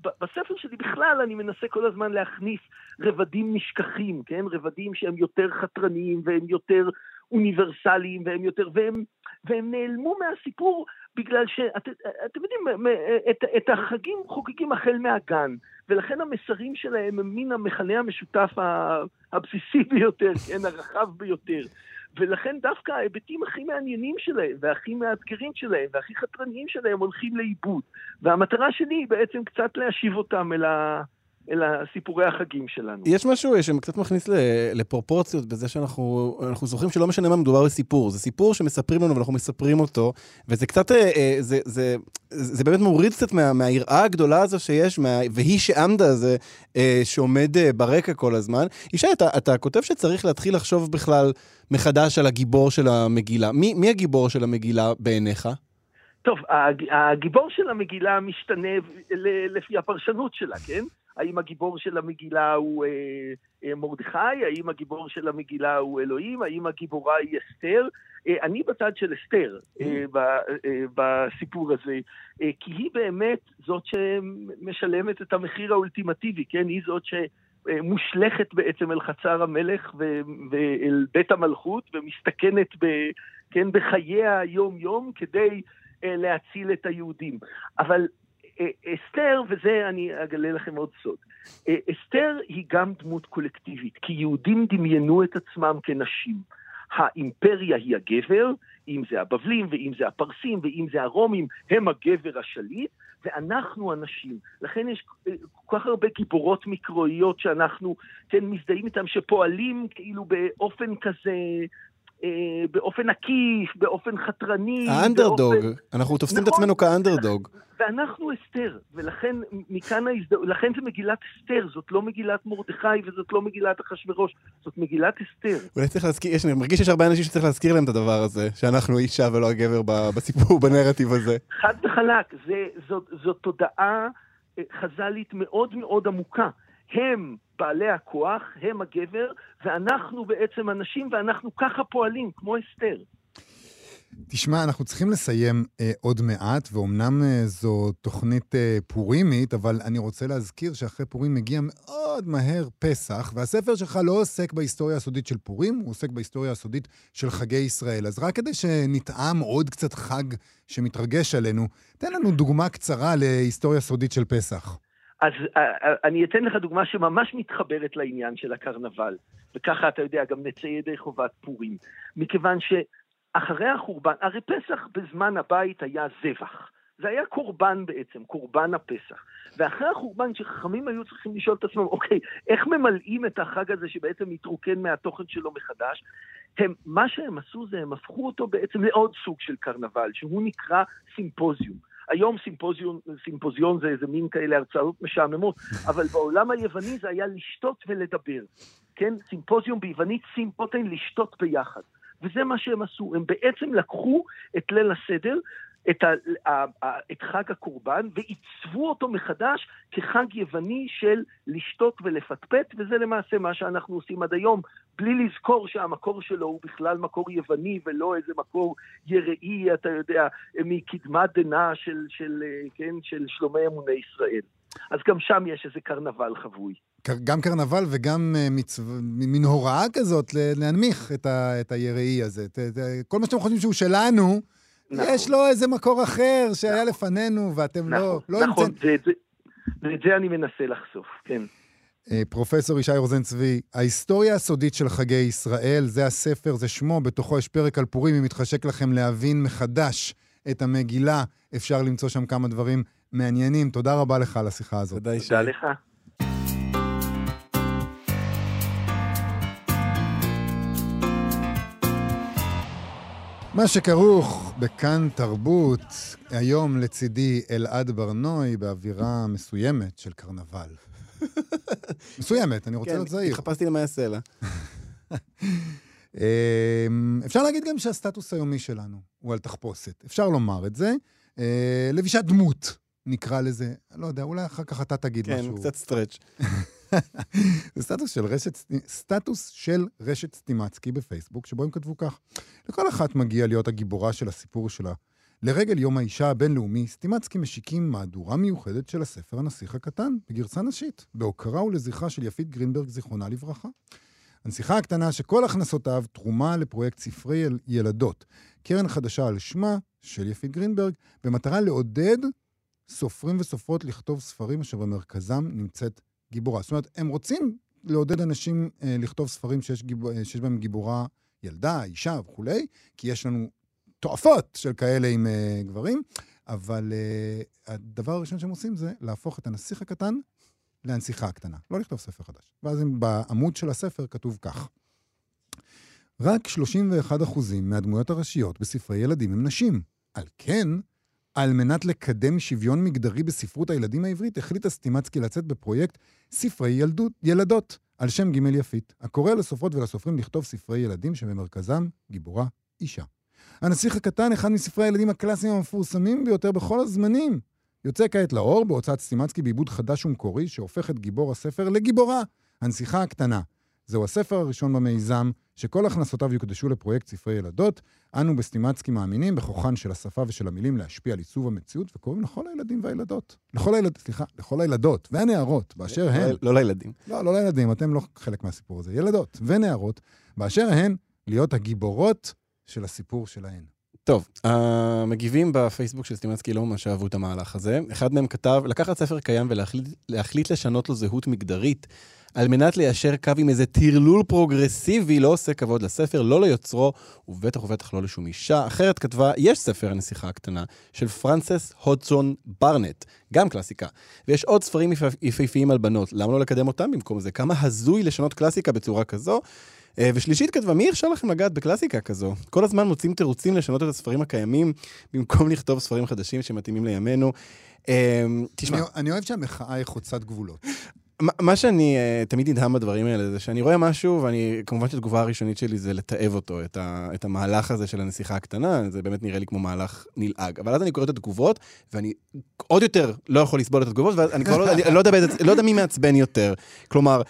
S5: בספר שלי בכלל אני מנסה כל הזמן להכניס רבדים נשכחים, כן? רבדים שהם יותר חתרניים והם יותר אוניברסליים והם יותר, והם, והם נעלמו מהסיפור בגלל שאתם יודעים, את, את החגים חוגגים החל מהגן, ולכן המסרים שלהם הם מן המכנה המשותף הבסיסי ביותר, כן, הרחב ביותר. ולכן דווקא ההיבטים הכי מעניינים שלהם, והכי מאתגרים שלהם, והכי חתרניים שלהם הולכים לאיבוד. והמטרה שלי היא בעצם קצת להשיב אותם אל ה... אלא סיפורי החגים שלנו.
S2: יש משהו שקצת מכניס לפרופורציות בזה שאנחנו זוכרים שלא משנה מה מדובר בסיפור. זה סיפור שמספרים לנו ואנחנו מספרים אותו, וזה קצת, אה, אה, זה, זה, זה באמת מוריד קצת מה, מהיראה הגדולה הזו שיש, מה, והיא שעמדה הזה אה, שעומד ברקע כל הזמן. ישי, אתה, אתה כותב שצריך להתחיל לחשוב בכלל מחדש על הגיבור של המגילה. מי, מי הגיבור של המגילה בעיניך?
S5: טוב, הגיבור של המגילה משתנה לפי הפרשנות שלה, כן? האם הגיבור של המגילה הוא אה, אה, מרדכי? האם הגיבור של המגילה הוא אלוהים? האם הגיבורה היא אסתר? אה, אני בצד של אסתר אה, ב, אה, בסיפור הזה, אה, כי היא באמת זאת שמשלמת את המחיר האולטימטיבי, כן? היא זאת ש... מושלכת בעצם אל חצר המלך ו- ואל בית המלכות ומסתכנת ב, כן, בחיי היום-יום כדי uh, להציל את היהודים. אבל אה, אסתר, וזה אני אגלה לכם עוד סוד, אה, אסתר היא גם דמות קולקטיבית, כי יהודים דמיינו את עצמם כנשים. האימפריה היא הגבר, אם זה הבבלים, ואם זה הפרסים, ואם זה הרומים, הם הגבר השליט, ואנחנו הנשים. לכן יש אה, כל כך הרבה גיבורות מקראיות שאנחנו, כן, מזדהים איתן, שפועלים כאילו באופן כזה אה, באופן עקיף, באופן חתרני.
S2: האנדרדוג, באופן... אנחנו תופסים נכון, את עצמנו כאנדרדוג.
S5: ואנחנו אסתר, ולכן מכאן ההזדהות, לכן זה מגילת אסתר, זאת לא מגילת מרדכי וזאת לא מגילת אחשורוש, זאת מגילת אסתר.
S2: אולי צריך להזכיר, יש, אני מרגיש שיש הרבה אנשים שצריך להזכיר להם את הדבר הזה, שאנחנו אישה ולא הגבר בסיפור, בנרטיב הזה.
S5: חד וחלק, זה, זאת, זאת תודעה אה, חז"לית מאוד מאוד עמוקה. הם בעלי הכוח, הם הגבר, ואנחנו בעצם הנשים, ואנחנו ככה פועלים, כמו אסתר.
S1: תשמע, אנחנו צריכים לסיים אה, עוד מעט, ואומנם אה, זו תוכנית אה, פורימית, אבל אני רוצה להזכיר שאחרי פורים מגיע מאוד מהר פסח, והספר שלך לא עוסק בהיסטוריה הסודית של פורים, הוא עוסק בהיסטוריה הסודית של חגי ישראל. אז רק כדי שנטעם עוד קצת חג שמתרגש עלינו, תן לנו דוגמה קצרה להיסטוריה סודית של פסח.
S5: אז אה, אה, אני אתן לך דוגמה שממש מתחברת לעניין של הקרנבל, וככה אתה יודע, גם נצא ידי חובת פורים. מכיוון שאחרי החורבן, הרי פסח בזמן הבית היה זבח. זה היה קורבן בעצם, קורבן הפסח. ואחרי החורבן, שחכמים היו צריכים לשאול את עצמם, אוקיי, איך ממלאים את החג הזה שבעצם מתרוקן מהתוכן שלו מחדש? הם, מה שהם עשו זה, הם הפכו אותו בעצם לעוד סוג של קרנבל, שהוא נקרא סימפוזיום. היום סימפוזיון, סימפוזיון זה איזה מין כאלה הרצאות משעממות, אבל בעולם היווני זה היה לשתות ולדבר. כן? סימפוזיום ביוונית סימפוטן לשתות ביחד. וזה מה שהם עשו, הם בעצם לקחו את ליל הסדר, את, ה, ה, ה, את חג הקורבן, ועיצבו אותו מחדש כחג יווני של לשתות ולפטפט, וזה למעשה מה שאנחנו עושים עד היום, בלי לזכור שהמקור שלו הוא בכלל מקור יווני ולא איזה מקור יראי, אתה יודע, מקדמת דנא של, של, כן, של שלומי אמוני ישראל. אז גם שם יש איזה קרנבל חבוי.
S1: גם קרנבל וגם אה, מצו... מין הוראה כזאת להנמיך את, ה... את היראי הזה. כל מה שאתם חושבים שהוא שלנו, נכון. יש לו איזה מקור אחר שהיה נכון. לפנינו, ואתם לא-
S5: נכון,
S1: לא...
S5: נכון, נכון, המצא... ואת זה אני מנסה לחשוף, כן.
S1: אה, פרופסור ישי רוזן צבי, ההיסטוריה הסודית של חגי ישראל, זה הספר, זה שמו, בתוכו יש פרק על פורים, אם מתחשק לכם להבין מחדש את המגילה, אפשר למצוא שם כמה דברים מעניינים. תודה רבה לך על השיחה הזאת.
S5: תודה, ישי. תודה לך.
S1: מה שכרוך בכאן תרבות, היום לצידי אלעד ברנוי באווירה מסוימת של קרנבל. מסוימת, אני רוצה
S2: כן,
S1: להיות זהיר.
S2: התחפשתי למאי הסלע.
S1: אמ, אפשר להגיד גם שהסטטוס היומי שלנו הוא על תחפושת. אפשר לומר את זה. אה, לבישת דמות, נקרא לזה. לא יודע, אולי אחר כך אתה תגיד
S2: כן,
S1: משהו.
S2: כן, קצת stretch.
S1: זה סטטוס של רשת, סטטוס של רשת סטימצקי בפייסבוק, שבו הם כתבו כך: לכל אחת מגיע להיות הגיבורה של הסיפור שלה. לרגל יום האישה הבינלאומי, סטימצקי משיקים מהדורה מיוחדת של הספר הנסיך הקטן, בגרסה נשית, בהוקרה ולזכרה של יפית גרינברג, זיכרונה לברכה. הנסיכה הקטנה שכל הכנסותיו תרומה לפרויקט ספרי ילדות, קרן חדשה על שמה של יפית גרינברג, במטרה לעודד סופרים וסופרות לכתוב ספרים אשר במרכזם נמצאת גיבורה. זאת אומרת, הם רוצים לעודד אנשים אה, לכתוב ספרים שיש, גיב, אה, שיש בהם גיבורה ילדה, אישה וכולי, כי יש לנו תועפות של כאלה עם אה, גברים, אבל אה, הדבר הראשון שהם עושים זה להפוך את הנסיך הקטן להנסיכה הקטנה, לא לכתוב ספר חדש. ואז הם, בעמוד של הספר כתוב כך: רק 31% מהדמויות הראשיות בספרי ילדים הם נשים. על כן, על מנת לקדם שוויון מגדרי בספרות הילדים העברית, החליטה סטימצקי לצאת בפרויקט ספרי ילדות, ילדות, על שם ג' יפית, הקורא לסופרות ולסופרים לכתוב ספרי ילדים שבמרכזם גיבורה אישה. הנסיך הקטן, אחד מספרי הילדים הקלאסיים המפורסמים ביותר בכל הזמנים. יוצא כעת לאור בהוצאת סטימצקי בעיבוד חדש ומקורי, שהופך את גיבור הספר לגיבורה, הנסיכה הקטנה. זהו הספר הראשון במיזם, שכל הכנסותיו יוקדשו לפרויקט ספרי ילדות. אנו בסטימצקי מאמינים בכוחן של השפה ושל המילים להשפיע על עיצוב המציאות, וקוראים לכל הילדים והילדות. לכל הילדות, סליחה, לכל הילדות והנערות, באשר
S2: לא,
S1: הן...
S2: לא לילדים.
S1: לא, לא לילדים, אתם לא חלק מהסיפור הזה. ילדות ונערות, באשר הן להיות הגיבורות של הסיפור שלהן.
S2: טוב, המגיבים בפייסבוק של סטימצקי לא ממש אהבו את המהלך הזה. אחד מהם כתב, לקחת ספר קיים ולהחליט לשנות לו זהות מגדרית. על מנת ליישר קו עם איזה טרלול פרוגרסיבי, לא עושה כבוד לספר, לא ליוצרו, ובטח ובטח לא לשום אישה. אחרת כתבה, יש ספר הנסיכה הקטנה, של פרנסס הודסון ברנט, גם קלאסיקה. ויש עוד ספרים יפהפיים על בנות, למה לא לקדם אותם במקום זה? כמה הזוי לשנות קלאסיקה בצורה כזו? אה, ושלישית כתבה, מי הרשה לכם לגעת בקלאסיקה כזו? כל הזמן מוצאים תירוצים לשנות את הספרים הקיימים, במקום לכתוב ספרים חדשים שמתאימים לימינו. אה,
S1: תשמע... אני, אני אוהב שהמחאה היא חוצת גבולות.
S2: מה שאני uh, תמיד נדהם בדברים האלה, זה שאני רואה משהו, ואני, כמובן שהתגובה הראשונית שלי זה לתעב אותו, את, ה, את המהלך הזה של הנסיכה הקטנה, זה באמת נראה לי כמו מהלך נלעג. אבל אז אני קורא את התגובות, ואני עוד יותר לא יכול לסבול את התגובות, ואני כבר לא, אני, לא, יודע, לא יודע מי מעצבן יותר. כלומר,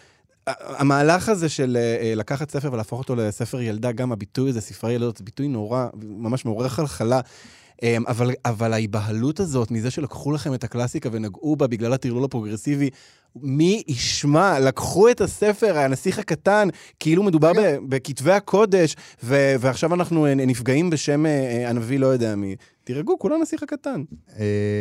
S2: המהלך הזה של uh, לקחת ספר ולהפוך אותו לספר ילדה, גם הביטוי הזה, ספרי ילדות, זה ביטוי נורא, ממש מעורר חלחלה. Um, אבל, אבל ההיבהלות הזאת מזה שלקחו לכם את הקלאסיקה ונגעו בה בגלל הטרלול הפרוגרסיבי, מי ישמע? לקחו את הספר, הנסיך הקטן, כאילו מדובר ב- בכתבי הקודש, ו- ועכשיו אנחנו אה, נפגעים בשם אה, אה, הנביא לא יודע מי. תירגעו, כולו הנסיך הקטן.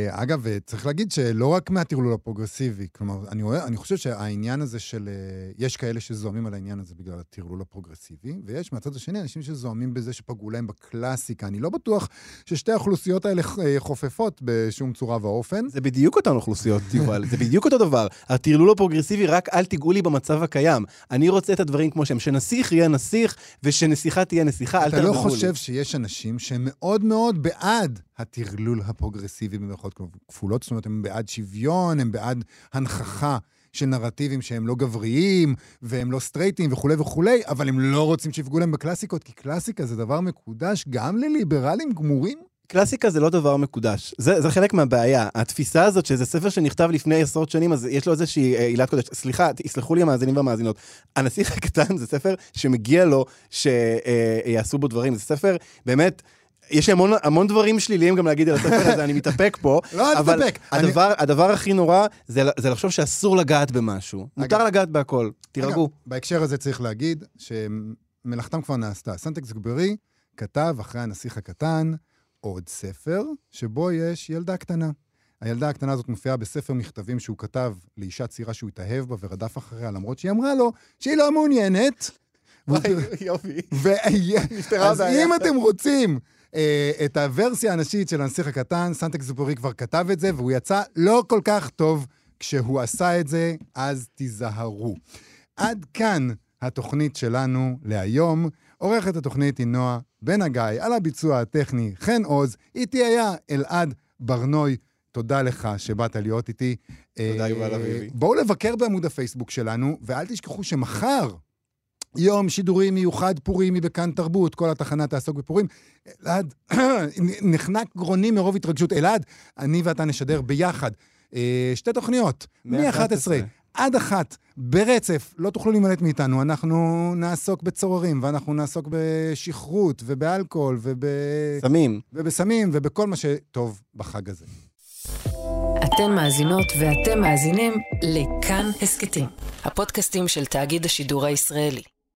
S1: אגב, צריך להגיד שלא רק מהטרלול הפרוגרסיבי, כלומר, אני, רואה, אני חושב שהעניין הזה של... יש כאלה שזועמים על העניין הזה בגלל הטרלול הפרוגרסיבי, ויש מהצד השני אנשים שזועמים בזה שפגעו להם בקלאסיקה. אני לא בטוח ששתי האוכלוסיות האלה חופפות בשום צורה ואופן.
S2: זה בדיוק אותן אוכלוסיות, יובל, זה בדיוק אותו דבר. הטרלול הפרוגרסיבי, רק אל תיגעו לי במצב הקיים. אני רוצה את הדברים כמו שהם, שנסיך יהיה נסיך, ושנסיכה תהיה נסיכה, אל
S1: אתה
S2: תערבבו
S1: לא
S2: לי.
S1: חושב שיש אנשים שהם מאוד מאוד בעד הטרלול הפרוגרסיבי במירכאות כפולות? זאת אומרת, הם בעד שוויון, הם בעד הנכחה של נרטיבים שהם לא גבריים, והם לא סטרייטים וכולי וכולי, אבל הם לא רוצים שיפגעו להם בקלאסיקות, כי קלאסיקה זה דבר מקודש גם לליברלים גמורים.
S2: קלאסיקה זה לא דבר מקודש. זה, זה חלק מהבעיה. התפיסה הזאת שזה ספר שנכתב לפני עשרות שנים, אז יש לו איזושהי אה, עילת קודש. סליחה, תסלחו לי המאזינים והמאזינות. הנסיך הקטן זה ספר שמגיע לו שיעשו בו דברים. זה ספר, באמת... יש לי המון, המון דברים שליליים גם להגיד על הספר הזה, אני מתאפק פה.
S1: לא, אל תתאפק.
S2: הדבר, אני... הדבר הכי נורא זה, זה לחשוב שאסור לגעת במשהו. מותר
S1: אגב-
S2: לגעת בהכל, תירגעו.
S1: אגב, בהקשר הזה צריך להגיד שמלאכתם כבר נעשתה. סנטקס גברי כתב אחרי הנסיך הקטן עוד ספר, שבו יש ילדה קטנה. הילדה הקטנה הזאת מופיעה בספר מכתבים שהוא כתב לאישה צעירה שהוא התאהב בה ורדף אחריה, למרות שהיא אמרה לו שהיא לא מעוניינת.
S2: יופי.
S1: אז. אם אתם רוצים אה, את הוורסיה הנשית של הנסיך הקטן, סנטקס זופורי כבר כתב את זה, והוא יצא לא כל כך טוב כשהוא עשה את זה, אז תיזהרו. עד כאן התוכנית שלנו להיום. עורכת התוכנית היא נועה בן הגיא, על הביצוע הטכני חן עוז, איתי היה אלעד ברנוי. תודה לך שבאת להיות איתי.
S2: תודה,
S1: אה,
S2: יובל אביבי.
S1: בואו לבקר בעמוד הפייסבוק שלנו, ואל תשכחו שמחר יום שידורי מיוחד פורימי בכאן תרבות, כל התחנה תעסוק בפורים. אלעד, נחנק גרוני מרוב התרגשות. אלעד, אני ואתה נשדר ביחד אה, שתי תוכניות, מ-11 עד אחת, ברצף, לא תוכלו להימלט מאיתנו. אנחנו נעסוק בצוררים, ואנחנו נעסוק בשכרות, ובאלכוהול, וב...
S2: סמים.
S1: ובסמים, ובכל מה שטוב בחג הזה.
S6: אתן מאזינות ואתם מאזינים לכאן הסכתים, הפודקאסטים של תאגיד השידור הישראלי.